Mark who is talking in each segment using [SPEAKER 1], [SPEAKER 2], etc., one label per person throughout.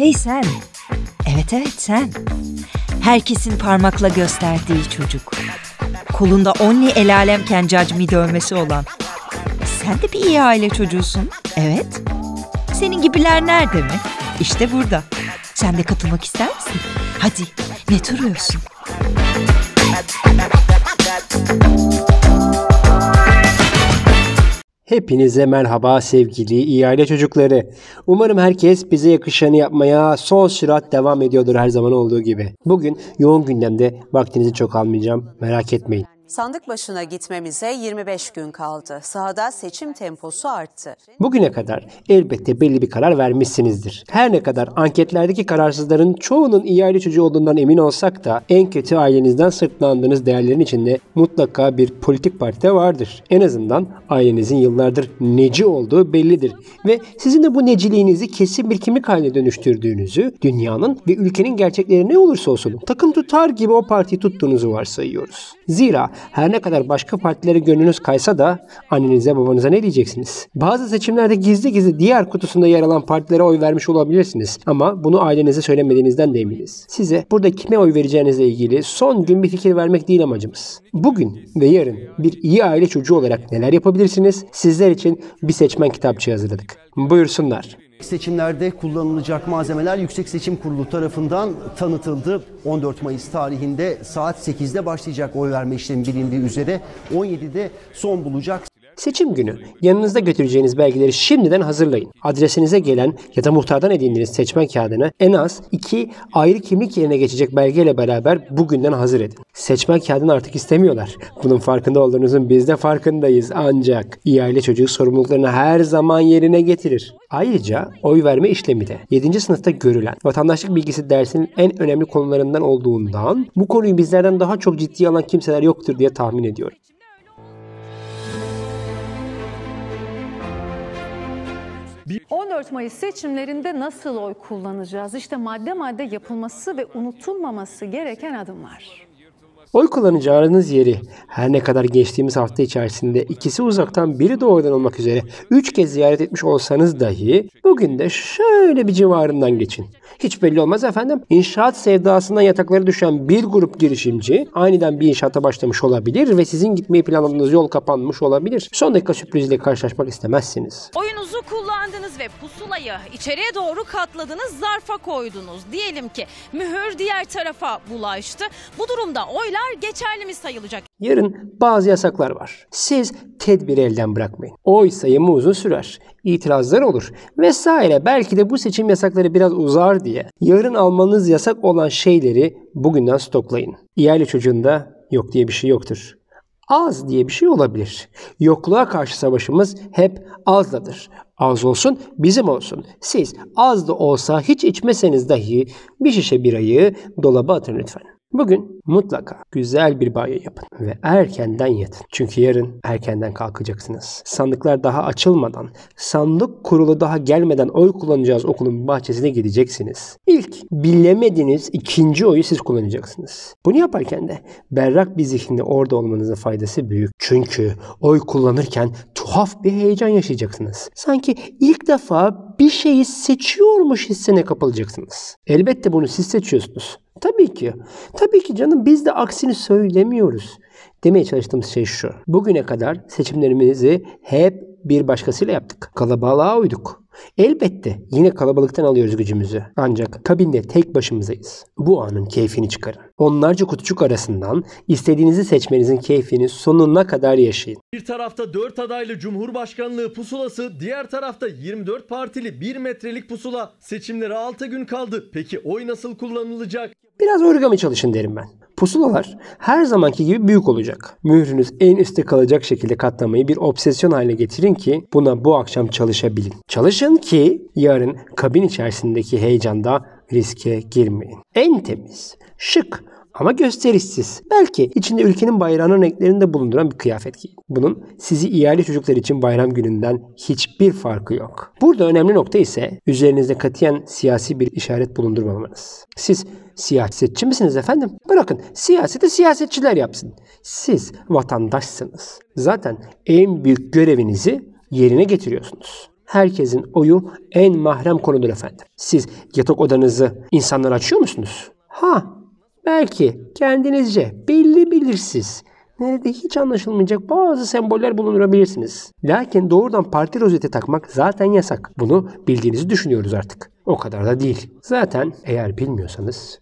[SPEAKER 1] Hey sen. Evet evet sen. Herkesin parmakla gösterdiği çocuk. Kolunda only el alemken cacmi dövmesi olan. Sen de bir iyi aile çocuğusun. Evet. Senin gibiler nerede mi? İşte burada. Sen de katılmak ister misin? Hadi ne duruyorsun?
[SPEAKER 2] Hepinize merhaba sevgili iyi aile çocukları. Umarım herkes bize yakışanı yapmaya son sürat devam ediyordur her zaman olduğu gibi. Bugün yoğun gündemde vaktinizi çok almayacağım merak etmeyin.
[SPEAKER 3] Sandık başına gitmemize 25 gün kaldı. Sahada seçim temposu arttı.
[SPEAKER 2] Bugüne kadar elbette belli bir karar vermişsinizdir. Her ne kadar anketlerdeki kararsızların çoğunun iyi aile çocuğu olduğundan emin olsak da en kötü ailenizden sırtlandığınız değerlerin içinde mutlaka bir politik parti vardır. En azından ailenizin yıllardır neci olduğu bellidir. Ve sizin de bu neciliğinizi kesin bir kimlik haline dönüştürdüğünüzü, dünyanın ve ülkenin gerçekleri ne olursa olsun takım tutar gibi o partiyi tuttuğunuzu varsayıyoruz. Zira her ne kadar başka partilere gönlünüz kaysa da annenize babanıza ne diyeceksiniz? Bazı seçimlerde gizli gizli diğer kutusunda yer alan partilere oy vermiş olabilirsiniz. Ama bunu ailenize söylemediğinizden de eminiz. Size burada kime oy vereceğinizle ilgili son gün bir fikir vermek değil amacımız. Bugün ve yarın bir iyi aile çocuğu olarak neler yapabilirsiniz? Sizler için bir seçmen kitapçığı hazırladık. Buyursunlar.
[SPEAKER 4] Seçimlerde kullanılacak malzemeler Yüksek Seçim Kurulu tarafından tanıtıldı. 14 Mayıs tarihinde saat 8'de başlayacak oy verme işlemi bilindiği üzere 17'de son bulacak.
[SPEAKER 2] Seçim günü yanınızda götüreceğiniz belgeleri şimdiden hazırlayın. Adresinize gelen ya da muhtardan edindiğiniz seçmen kağıdını en az iki ayrı kimlik yerine geçecek belgeyle beraber bugünden hazır edin. Seçmen kağıdını artık istemiyorlar. Bunun farkında olduğunuzun biz de farkındayız ancak iyi aile çocuğu sorumluluklarını her zaman yerine getirir. Ayrıca oy verme işlemi de 7. sınıfta görülen vatandaşlık bilgisi dersinin en önemli konularından olduğundan bu konuyu bizlerden daha çok ciddiye alan kimseler yoktur diye tahmin ediyorum.
[SPEAKER 5] 14 Mayıs seçimlerinde nasıl oy kullanacağız? İşte madde madde yapılması ve unutulmaması gereken adımlar.
[SPEAKER 2] Oy kullanacağınız yeri her ne kadar geçtiğimiz hafta içerisinde ikisi uzaktan biri doğrudan olmak üzere 3 kez ziyaret etmiş olsanız dahi bugün de şöyle bir civarından geçin. Hiç belli olmaz efendim. İnşaat sevdasından yatakları düşen bir grup girişimci aniden bir inşaata başlamış olabilir ve sizin gitmeyi planladığınız yol kapanmış olabilir. Son dakika sürpriziyle karşılaşmak istemezsiniz.
[SPEAKER 6] Oyunuzu kullandınız ve pusulayı içeriye doğru katladınız, zarfa koydunuz. Diyelim ki mühür diğer tarafa bulaştı. Bu durumda oylar geçerli mi sayılacak?
[SPEAKER 2] Yarın bazı yasaklar var. Siz tedbiri elden bırakmayın. Oy sayımı uzun sürer. İtirazlar olur vesaire. Belki de bu seçim yasakları biraz uzar diye. Yarın almanız yasak olan şeyleri bugünden stoklayın. İyi çocuğunda yok diye bir şey yoktur. Az diye bir şey olabilir. Yokluğa karşı savaşımız hep azladır. Az olsun bizim olsun. Siz az da olsa hiç içmeseniz dahi bir şişe birayı dolaba atın lütfen. Bugün mutlaka güzel bir banyo yapın ve erkenden yatın. Çünkü yarın erkenden kalkacaksınız. Sandıklar daha açılmadan, sandık kurulu daha gelmeden oy kullanacağız okulun bahçesine gideceksiniz. İlk bilemediğiniz ikinci oyu siz kullanacaksınız. Bunu yaparken de berrak bir zihinde orada olmanızın faydası büyük. Çünkü oy kullanırken tuhaf bir heyecan yaşayacaksınız. Sanki ilk defa bir şeyi seçiyormuş hissine kapılacaksınız. Elbette bunu siz seçiyorsunuz. Tabii ki. Tabii ki canım biz de aksini söylemiyoruz. Demeye çalıştığımız şey şu. Bugüne kadar seçimlerimizi hep bir başkasıyla yaptık. Kalabalığa uyduk. Elbette yine kalabalıktan alıyoruz gücümüzü. Ancak kabinde tek başımızayız. Bu anın keyfini çıkarın. Onlarca kutucuk arasından istediğinizi seçmenizin keyfini sonuna kadar yaşayın.
[SPEAKER 7] Bir tarafta 4 adaylı Cumhurbaşkanlığı pusulası, diğer tarafta 24 partili 1 metrelik pusula. Seçimlere 6 gün kaldı. Peki oy nasıl kullanılacak?
[SPEAKER 2] Biraz origami çalışın derim ben. Pusulalar her zamanki gibi büyük olacak. Mührünüz en üstte kalacak şekilde katlamayı bir obsesyon haline getirin ki buna bu akşam çalışabilin. Çalışın ki yarın kabin içerisindeki heyecanda riske girmeyin. En temiz, şık ama gösterişsiz. Belki içinde ülkenin bayrağının renklerini de bulunduran bir kıyafet giyin. Bunun sizi iyali çocuklar için bayram gününden hiçbir farkı yok. Burada önemli nokta ise üzerinizde katiyen siyasi bir işaret bulundurmamanız. Siz siyasetçi misiniz efendim? Bırakın siyaseti siyasetçiler yapsın. Siz vatandaşsınız. Zaten en büyük görevinizi yerine getiriyorsunuz. Herkesin oyu en mahrem konudur efendim. Siz yatak odanızı insanlara açıyor musunuz? Ha, belki kendinizce belli belirsiz nerede hiç anlaşılmayacak bazı semboller bulundurabilirsiniz. Lakin doğrudan parti rozeti takmak zaten yasak. Bunu bildiğinizi düşünüyoruz artık. O kadar da değil. Zaten eğer bilmiyorsanız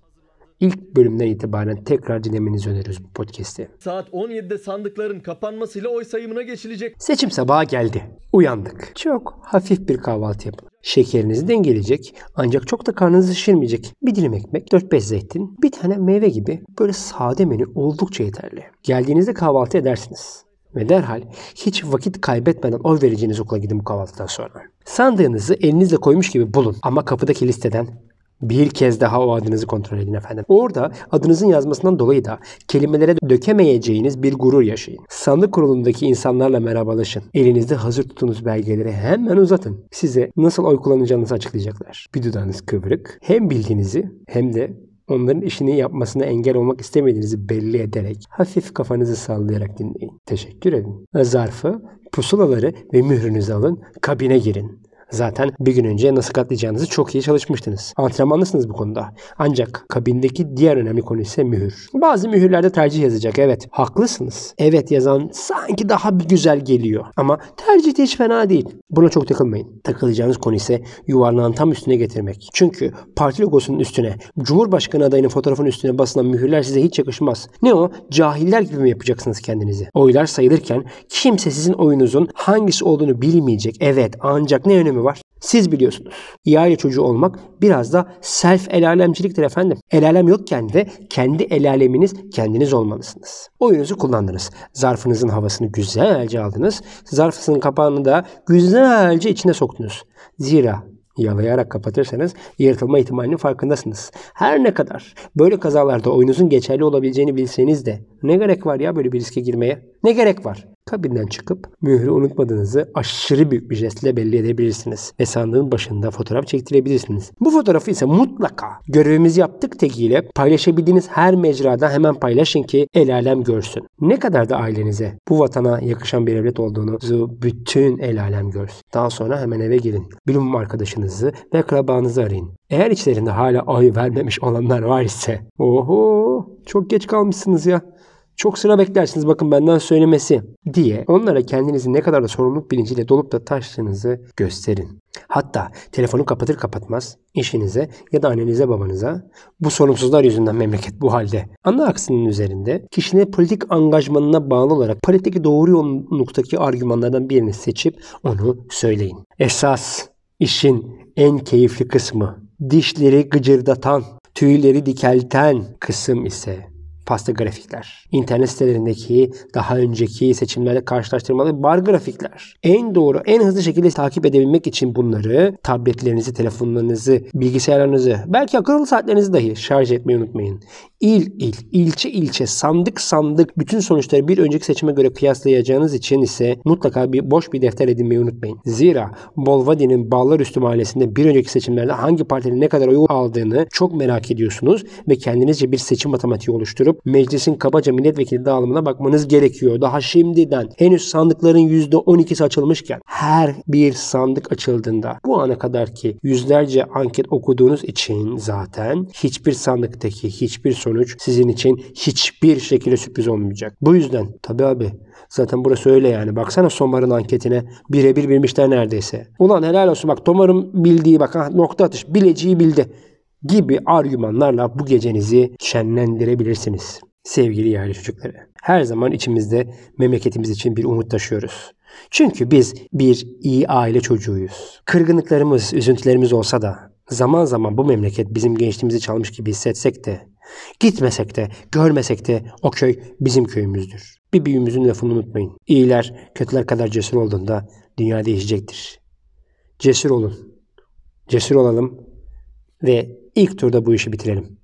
[SPEAKER 2] ilk bölümden itibaren tekrar dinlemenizi öneriyoruz bu podcast'i.
[SPEAKER 7] Saat 17'de sandıkların kapanmasıyla oy sayımına geçilecek.
[SPEAKER 2] Seçim sabahı geldi. Uyandık. Çok hafif bir kahvaltı yapın. Şekerinizi dengeleyecek ancak çok da karnınızı şişirmeyecek. Bir dilim ekmek, 4-5 zeytin, bir tane meyve gibi böyle sade menü oldukça yeterli. Geldiğinizde kahvaltı edersiniz. Ve derhal hiç vakit kaybetmeden oy vereceğiniz okula gidin bu kahvaltıdan sonra. Sandığınızı elinizle koymuş gibi bulun ama kapıdaki listeden bir kez daha o adınızı kontrol edin efendim. Orada adınızın yazmasından dolayı da kelimelere dökemeyeceğiniz bir gurur yaşayın. Sandık kurulundaki insanlarla merhabalaşın. Elinizde hazır tuttuğunuz belgeleri hemen uzatın. Size nasıl oy kullanacağınızı açıklayacaklar. Bir dudağınız kıvrık. Hem bildiğinizi hem de onların işini yapmasına engel olmak istemediğinizi belli ederek hafif kafanızı sallayarak dinleyin. Teşekkür edin. Zarfı, pusulaları ve mührünüzü alın, kabine girin. Zaten bir gün önce nasıl katlayacağınızı çok iyi çalışmıştınız. Antrenmanlısınız bu konuda. Ancak kabindeki diğer önemli konu ise mühür. Bazı mühürlerde tercih yazacak. Evet haklısınız. Evet yazan sanki daha bir güzel geliyor. Ama tercih de hiç fena değil. Buna çok takılmayın. Takılacağınız konu ise yuvarlağın tam üstüne getirmek. Çünkü parti logosunun üstüne, Cumhurbaşkanı adayının fotoğrafının üstüne basılan mühürler size hiç yakışmaz. Ne o? Cahiller gibi mi yapacaksınız kendinizi? Oylar sayılırken kimse sizin oyunuzun hangisi olduğunu bilmeyecek. Evet ancak ne önemi var? Siz biliyorsunuz. İyi aile çocuğu olmak biraz da self el alemciliktir efendim. El alem yokken de kendi el aleminiz kendiniz olmalısınız. Oyunuzu kullandınız. Zarfınızın havasını güzelce aldınız. Zarfınızın kapağını da güzelce içine soktunuz. Zira yalayarak kapatırsanız yırtılma ihtimalinin farkındasınız. Her ne kadar böyle kazalarda oyunuzun geçerli olabileceğini bilseniz de ne gerek var ya böyle bir riske girmeye? Ne gerek var? Kabinden çıkıp mührü unutmadığınızı aşırı büyük bir jestle belli edebilirsiniz. Ve sandığın başında fotoğraf çektirebilirsiniz. Bu fotoğrafı ise mutlaka görevimizi yaptık tekiyle paylaşabildiğiniz her mecrada hemen paylaşın ki el alem görsün. Ne kadar da ailenize bu vatana yakışan bir evlat olduğunuzu bütün el alem görsün. Daha sonra hemen eve gelin. Bilim arkadaşınızı ve akrabanızı arayın. Eğer içlerinde hala oy vermemiş olanlar var ise oho çok geç kalmışsınız ya. Çok sıra beklersiniz bakın benden söylemesi diye onlara kendinizi ne kadar da sorumluluk bilinciyle dolup da taştığınızı gösterin. Hatta telefonu kapatır kapatmaz eşinize ya da annenize babanıza bu sorumsuzlar yüzünden memleket bu halde. Ana aksının üzerinde kişinin politik angajmanına bağlı olarak politik doğru yoğunluktaki argümanlardan birini seçip onu söyleyin. Esas işin en keyifli kısmı dişleri gıcırdatan, tüyleri dikelten kısım ise pasta grafikler. İnternet sitelerindeki daha önceki seçimlerle karşılaştırmalı bar grafikler. En doğru, en hızlı şekilde takip edebilmek için bunları tabletlerinizi, telefonlarınızı, bilgisayarlarınızı, belki akıllı saatlerinizi dahi şarj etmeyi unutmayın. İl il, ilçe ilçe, sandık sandık bütün sonuçları bir önceki seçime göre kıyaslayacağınız için ise mutlaka bir boş bir defter edinmeyi unutmayın. Zira Bolvadi'nin Ballar Üstü Mahallesi'nde bir önceki seçimlerde hangi partinin ne kadar oy aldığını çok merak ediyorsunuz ve kendinizce bir seçim matematiği oluşturup meclisin kabaca milletvekili dağılımına bakmanız gerekiyor. Daha şimdiden henüz sandıkların %12'si açılmışken her bir sandık açıldığında bu ana kadar ki yüzlerce anket okuduğunuz için zaten hiçbir sandıktaki hiçbir sonuç sizin için hiçbir şekilde sürpriz olmayacak. Bu yüzden tabi abi zaten burası öyle yani. Baksana Somar'ın anketine birebir bilmişler neredeyse. Ulan helal olsun bak Tomar'ın bildiği bak ha, nokta atış bileceği bildi gibi argümanlarla bu gecenizi şenlendirebilirsiniz. Sevgili yerli çocukları. Her zaman içimizde memleketimiz için bir umut taşıyoruz. Çünkü biz bir iyi aile çocuğuyuz. Kırgınlıklarımız, üzüntülerimiz olsa da zaman zaman bu memleket bizim gençliğimizi çalmış gibi hissetsek de, gitmesek de, görmesek de o köy bizim köyümüzdür. Bir büyüğümüzün lafını unutmayın. İyiler kötüler kadar cesur olduğunda dünya değişecektir. Cesur olun. Cesur olalım ve ilk turda bu işi bitirelim.